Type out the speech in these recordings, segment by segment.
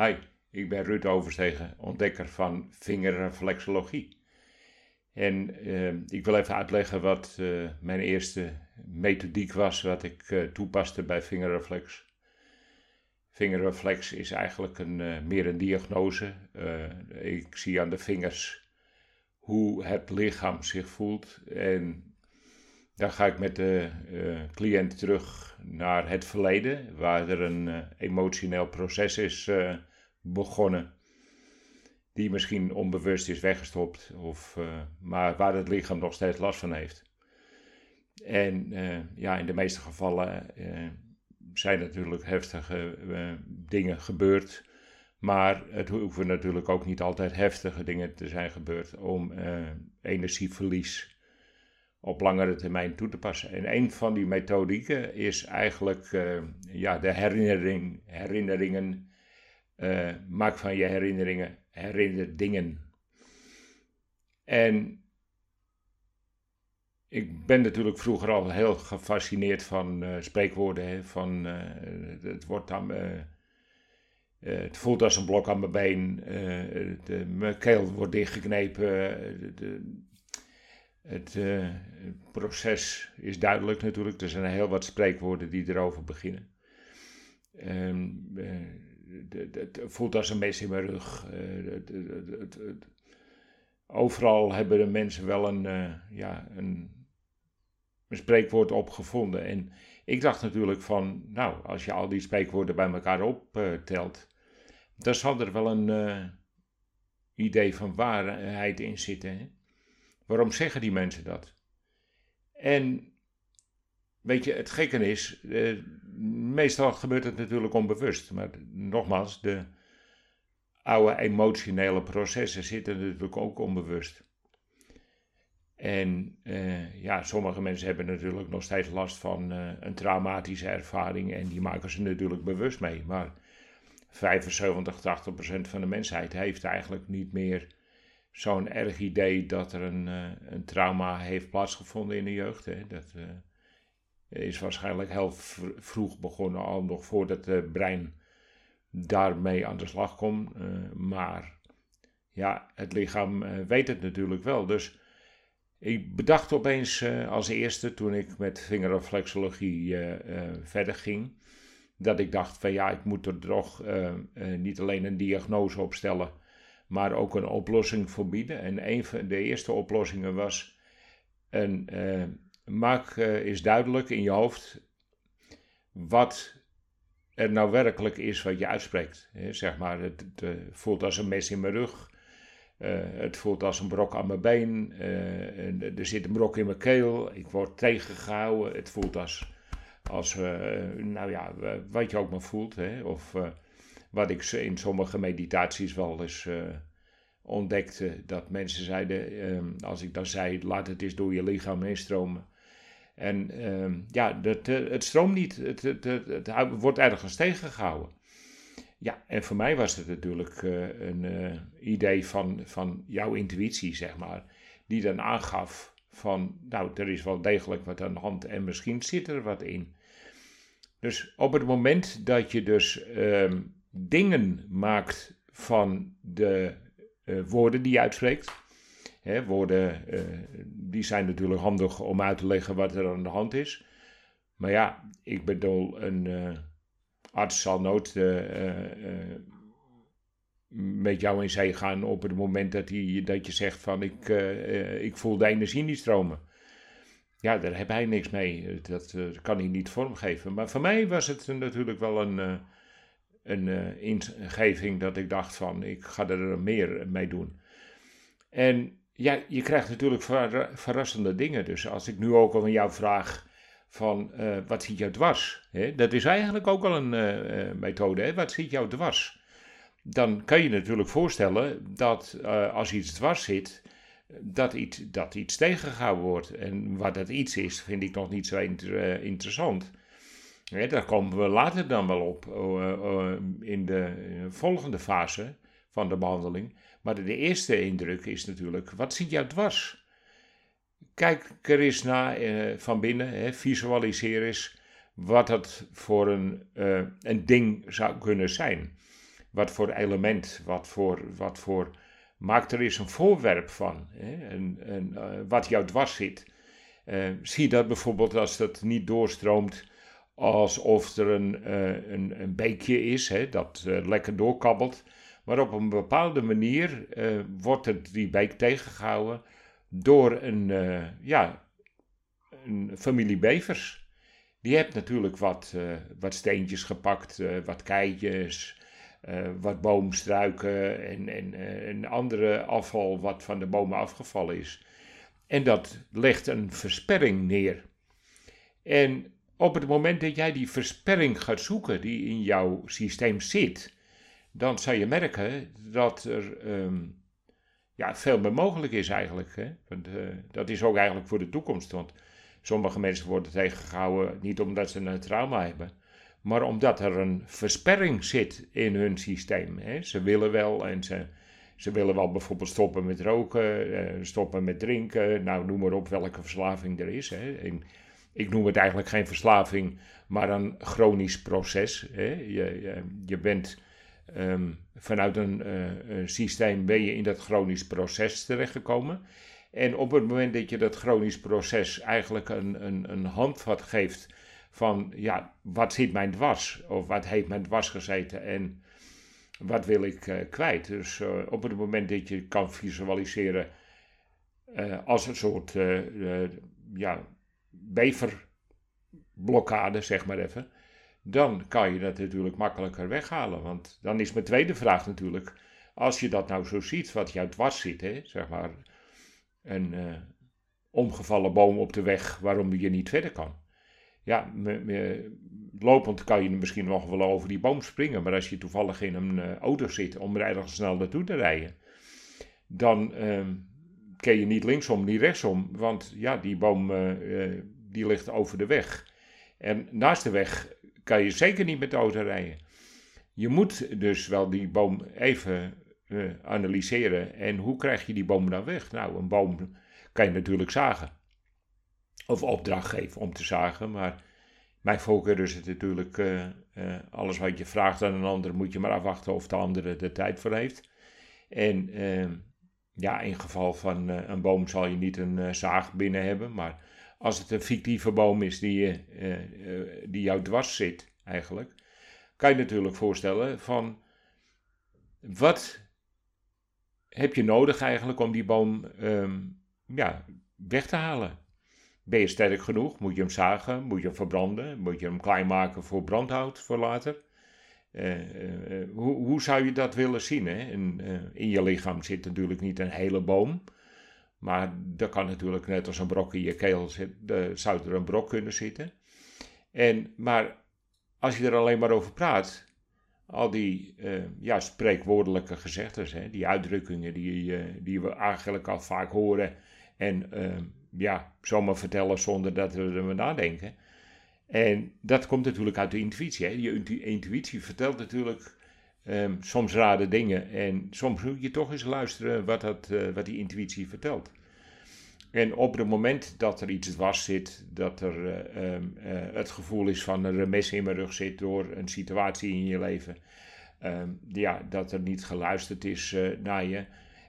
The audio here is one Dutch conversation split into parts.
Hi, ik ben Ruud Overstegen, ontdekker van vingerreflexologie. En uh, ik wil even uitleggen wat uh, mijn eerste methodiek was, wat ik uh, toepaste bij vingerreflex. Vingerreflex is eigenlijk een, meer een diagnose. ik zie aan de vingers hoe het lichaam zich voelt. En dan ga ik met de cliënt terug naar het verleden, waar er een emotioneel proces is begonnen. Die misschien onbewust is weggestopt, of, uh, maar waar het lichaam nog steeds last van heeft. En uh, ja, in de meeste gevallen uh, zijn natuurlijk heftige dingen gebeurd. Maar het hoeven natuurlijk ook niet altijd heftige dingen te zijn gebeurd om energieverlies op langere termijn toe te passen. En een van die methodieken is eigenlijk ja, de herinnering, herinneringen uh, maak van je herinneringen herinner dingen. En ik ben natuurlijk vroeger al heel gefascineerd van uh, spreekwoorden. Hè, van, uh, het, wordt dan, het voelt als een blok aan mijn been. de, mijn keel wordt dichtgeknepen. De, het proces is duidelijk natuurlijk. Er zijn heel wat spreekwoorden die erover beginnen. Ehm, het voelt als een mes in mijn rug. Eh, overal hebben de mensen wel een, uh, ja, een, spreekwoord opgevonden. En ik dacht natuurlijk van, nou, als je al die spreekwoorden bij elkaar optelt, dan zal er wel een uh, idee van waarheid in zitten. Hè? Waarom zeggen die mensen dat? En weet je, het gekke is, meestal gebeurt het natuurlijk onbewust. Maar nogmaals, de oude emotionele processen zitten natuurlijk ook onbewust. En uh, ja, sommige mensen hebben natuurlijk nog steeds last van uh, een traumatische ervaring en die maken ze natuurlijk bewust mee. Maar 75, 80 procent van de mensheid heeft eigenlijk niet meer zo'n erg idee dat er een, een trauma heeft plaatsgevonden in de jeugd. Hè. Dat, is waarschijnlijk heel vroeg begonnen, al nog voordat het brein daarmee aan de slag komt. Uh, maar ja, het lichaam uh, weet het natuurlijk wel. Dus ik bedacht opeens uh, als eerste, toen ik met vingerreflexologie verder ging, dat ik dacht van ja, ik moet er toch niet alleen een diagnose op stellen, maar ook een oplossing voor bieden. En een van de eerste oplossingen was een maak uh, is duidelijk in je hoofd wat er nou werkelijk is wat je uitspreekt. zeg maar, het, het, eh, voelt als een mes in mijn rug. Uh, het voelt als een brok aan mijn been. Er zit een brok in mijn keel. Ik word tegengehouden. Het voelt als, als nou ja, wat je ook maar voelt. Hè? Of wat ik in sommige meditaties wel eens ontdekte. Dat mensen zeiden, ehm, als ik dan zei, laat het eens door je lichaam heen stromen. En uh, ja, het, eh, het stroomt niet. Het, het, wordt ergens tegengehouden. Ja, en voor mij was het natuurlijk uh, een uh, idee van, van jouw intuïtie, zeg maar. Die dan aangaf van, nou, er is wel degelijk wat aan de hand en misschien zit er wat in. Dus op het moment dat je dus uh, dingen maakt van de woorden die je uitspreekt, Woorden uh, die zijn natuurlijk handig om uit te leggen wat er aan de hand is. Maar ja, ik bedoel, een uh, arts zal nooit uh, met jou in zee gaan op het moment dat, hij, dat je zegt van ik, ik voel de energie niet stromen. Ja, daar heb hij niks mee. Dat kan hij niet vormgeven. Maar voor mij was het natuurlijk wel een, een ingeving dat ik dacht van ik ga er meer mee doen. En ja, je krijgt natuurlijk verrassende dingen. Dus als ik nu ook al van jou vraag van uh, wat zit jou dwars? Hè? Dat is eigenlijk ook al een uh, methode. Hè? Wat zit jou dwars? Dan kan je natuurlijk voorstellen dat als iets dwars zit, dat iets, dat iets tegengehouden wordt. En wat dat iets is, vind ik nog niet zo inter, interessant. Daar komen we later dan wel op in de volgende fase van de behandeling. Maar de eerste indruk is natuurlijk, wat zit jou dwars? Kijk er eens naar eh, van binnen, hè, visualiseer eens wat dat voor een, uh, een ding zou kunnen zijn. wat voor element, wat voor, wat voor maak er eens een voorwerp van, hè, en, uh, wat jou dwars zit. Uh, zie dat bijvoorbeeld als dat niet doorstroomt alsof er een, een, een, beekje is hè, dat lekker doorkabbelt. Maar op een bepaalde manier wordt het, die beek tegengehouden door een, ja, een familie bevers. Die hebt natuurlijk wat, wat steentjes gepakt, wat keitjes, wat boomstruiken en, en, en andere afval wat van de bomen afgevallen is. En dat legt een versperring neer. En op het moment dat jij die versperring gaat zoeken die in jouw systeem zit, dan zal je merken dat er um, ja, veel meer mogelijk is eigenlijk. Hè? Want, uh, dat is ook eigenlijk voor de toekomst. Want sommige mensen worden tegengehouden niet omdat ze een trauma hebben, maar omdat er een versperring zit in hun systeem. Hè. Ze willen wel en ze, ze willen wel bijvoorbeeld stoppen met roken, eh, stoppen met drinken, nou noem maar op welke verslaving er is. Hè. ik noem het eigenlijk geen verslaving, maar een chronisch proces. Hè. Je, je bent um, vanuit een, uh, een systeem ben je in dat chronisch proces terechtgekomen. En op het moment dat je dat chronisch proces eigenlijk een, een, een handvat geeft van ja, wat zit mijn dwars? Of wat heeft mijn dwars gezeten en wat wil ik uh, kwijt? Dus uh, op het moment dat je kan visualiseren als een soort ja, beverblokkade, zeg maar even, dan kan je dat natuurlijk makkelijker weghalen. Want dan is mijn tweede vraag natuurlijk, als je dat nou zo ziet, wat jou dwars zit, hè, zeg maar, een omgevallen boom op de weg waarom je niet verder kan ja, me, lopend kan je misschien nog wel over die boom springen. Maar als je toevallig in een uh, auto zit om er ergens snel naartoe te rijden, dan uh, kun je niet linksom, niet rechtsom. Want ja, die boom uh, die ligt over de weg. En naast de weg kan je zeker niet met de auto rijden. Je moet dus wel die boom even analyseren. En hoe krijg je die boom dan weg? Nou, een boom kan je natuurlijk zagen of opdracht geven om te zagen. Maar mijn voorkeur is het natuurlijk, uh, uh, alles wat je vraagt aan een ander, moet je maar afwachten of de andere de tijd voor heeft. En ja, in geval van een boom zal je niet een zaag binnen hebben, maar als het een fictieve boom is die, die jou dwars zit, eigenlijk, kan je natuurlijk voorstellen van wat heb je nodig eigenlijk om die boom um, ja, weg te halen. Ben je sterk genoeg? Moet je hem zagen? Moet je hem verbranden? Moet je hem klein maken voor brandhout voor later? Hoe, hoe, zou je dat willen zien? Hè? In, je lichaam zit natuurlijk niet een hele boom. Maar er kan natuurlijk net als een brok in je keel zitten, zou er een brok kunnen zitten. En, maar als je er alleen maar over praat, al die ja, spreekwoordelijke gezegdes, hè, die uitdrukkingen die, die we eigenlijk al vaak horen en ja, zomaar vertellen zonder dat we er nadenken. En dat komt natuurlijk uit de intuïtie. Hè? Je intuïtie vertelt natuurlijk um, soms rare dingen. En soms moet je toch eens luisteren wat, dat, wat die intuïtie vertelt. En op het moment dat er iets dwars zit, dat er uh, um, uh, het gevoel is van een mes in mijn rug zit door een situatie in je leven, um, ja, dat er niet geluisterd is naar je,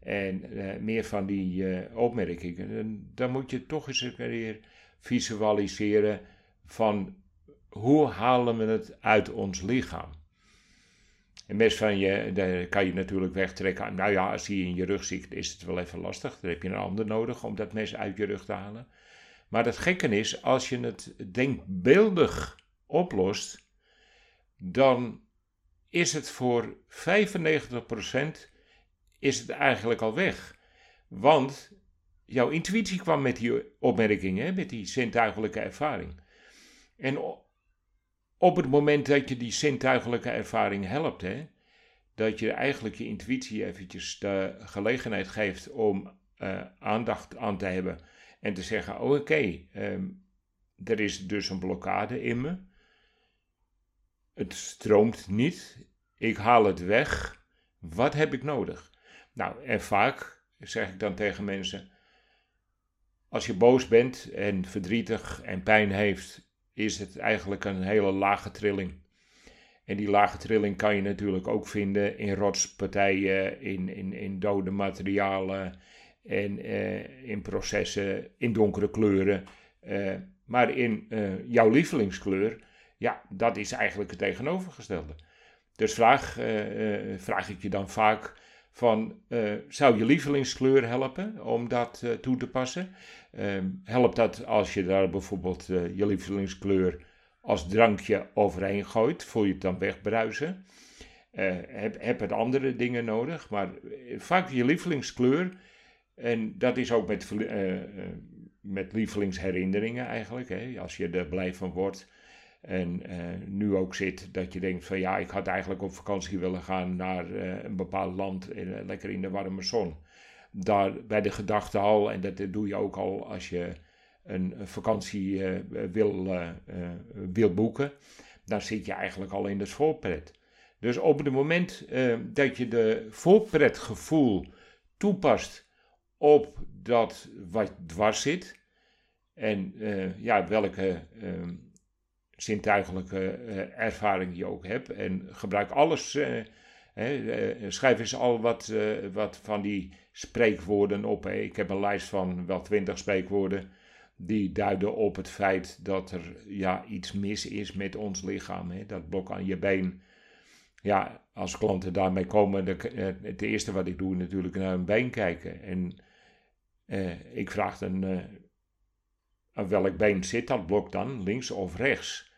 en meer van die opmerkingen. Dan moet je toch eens een keer visualiseren van hoe halen we het uit ons lichaam. Een mes van je, daar kan je natuurlijk wegtrekken. Nou ja, als die in je rug zit, is het wel even lastig. Dan heb je een ander nodig om dat mes uit je rug te halen. Maar het gekke is, als je het denkbeeldig oplost, dan is het voor 95% is het eigenlijk al weg. Want jouw intuïtie kwam met die opmerkingen, met die zintuigelijke ervaring. En op het moment dat je die zintuigelijke ervaring helpt, hè, dat je eigenlijk je intuïtie eventjes de gelegenheid geeft om uh, aandacht aan te hebben en te zeggen: oh, oké, okay, um, er is dus een blokkade in me. Het stroomt niet. Ik haal het weg. Wat heb ik nodig? Nou, en vaak zeg ik dan tegen mensen: als je boos bent en verdrietig en pijn heeft, is het eigenlijk een hele lage trilling. En die lage trilling kan je natuurlijk ook vinden in rotspartijen, in, in, in dode materialen en eh, in processen, in donkere kleuren. Eh, maar in eh, jouw lievelingskleur, ja, dat is eigenlijk het tegenovergestelde. Dus vraag, vraag ik je dan vaak van, eh, zou je lievelingskleur helpen om dat uh, toe te passen? Uh, helpt dat als je daar bijvoorbeeld uh, je lievelingskleur als drankje overheen gooit? Voel je het dan wegbruisen? heb, heb het andere dingen nodig? Maar vaak je lievelingskleur, en dat is ook met, met lievelingsherinneringen eigenlijk. Hè? Als je er blij van wordt, en uh, nu ook zit dat je denkt van ja, ik had eigenlijk op vakantie willen gaan naar uh, een bepaald land, in, uh, lekker in de warme zon. Daar bij de gedachte al, en dat doe je ook al als je een, vakantie wil, wil boeken, dan zit je eigenlijk al in de voorpret. Dus op het moment dat je de voorpretgevoel toepast op dat wat dwars zit, en ja, welke zintuigelijke uh, ervaring je ook hebt. En gebruik alles. Uh, uh, schrijf eens al wat, wat van die spreekwoorden op. Ik heb een lijst van wel twintig spreekwoorden. Die duiden op het feit dat er ja, iets mis is met ons lichaam. Dat blok aan je been. Ja, als klanten daarmee komen, de, het eerste wat ik doe natuurlijk naar hun been kijken. En ik vraag dan aan welk been zit dat blok dan, links of rechts?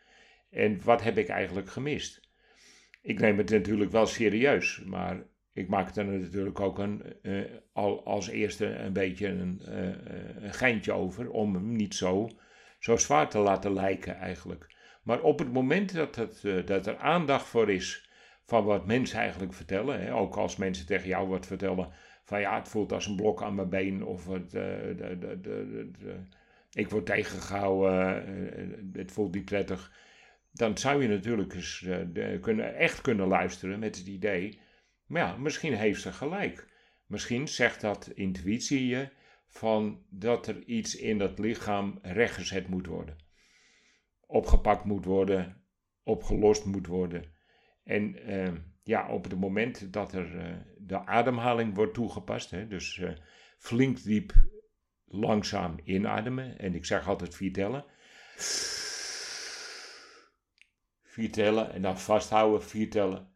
En wat heb ik eigenlijk gemist? Ik neem het natuurlijk wel serieus, maar ik maak er natuurlijk ook een, uh, al als eerste een beetje een, uh, een, geintje over om hem niet zo, zo zwaar te laten lijken eigenlijk. Maar op het moment dat, het, uh, dat er aandacht voor is van wat mensen eigenlijk vertellen, hè, ook als mensen tegen jou wat vertellen van ja, het voelt als een blok aan mijn been of het, de, de, de, ik word tegengehouden, het voelt niet prettig dan zou je natuurlijk eens uh, kunnen, echt kunnen luisteren met het idee, maar ja, misschien heeft ze gelijk. Misschien zegt dat intuïtie je van dat er iets in dat lichaam rechtgezet moet worden. Opgepakt moet worden, opgelost moet worden. En ja, op het moment dat er de ademhaling wordt toegepast, hè, dus flink diep langzaam inademen, en ik zeg altijd vier tellen. Vier tellen en dan vasthouden, vier tellen.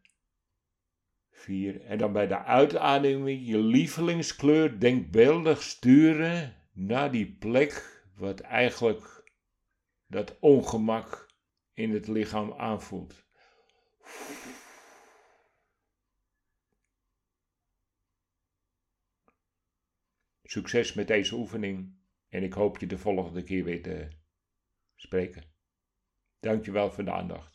Vier. En dan bij de uitademing je lievelingskleur denkbeeldig sturen naar die plek wat eigenlijk dat ongemak in het lichaam aanvoelt. Succes met deze oefening en ik hoop je de volgende keer weer te spreken. Dankjewel voor de aandacht.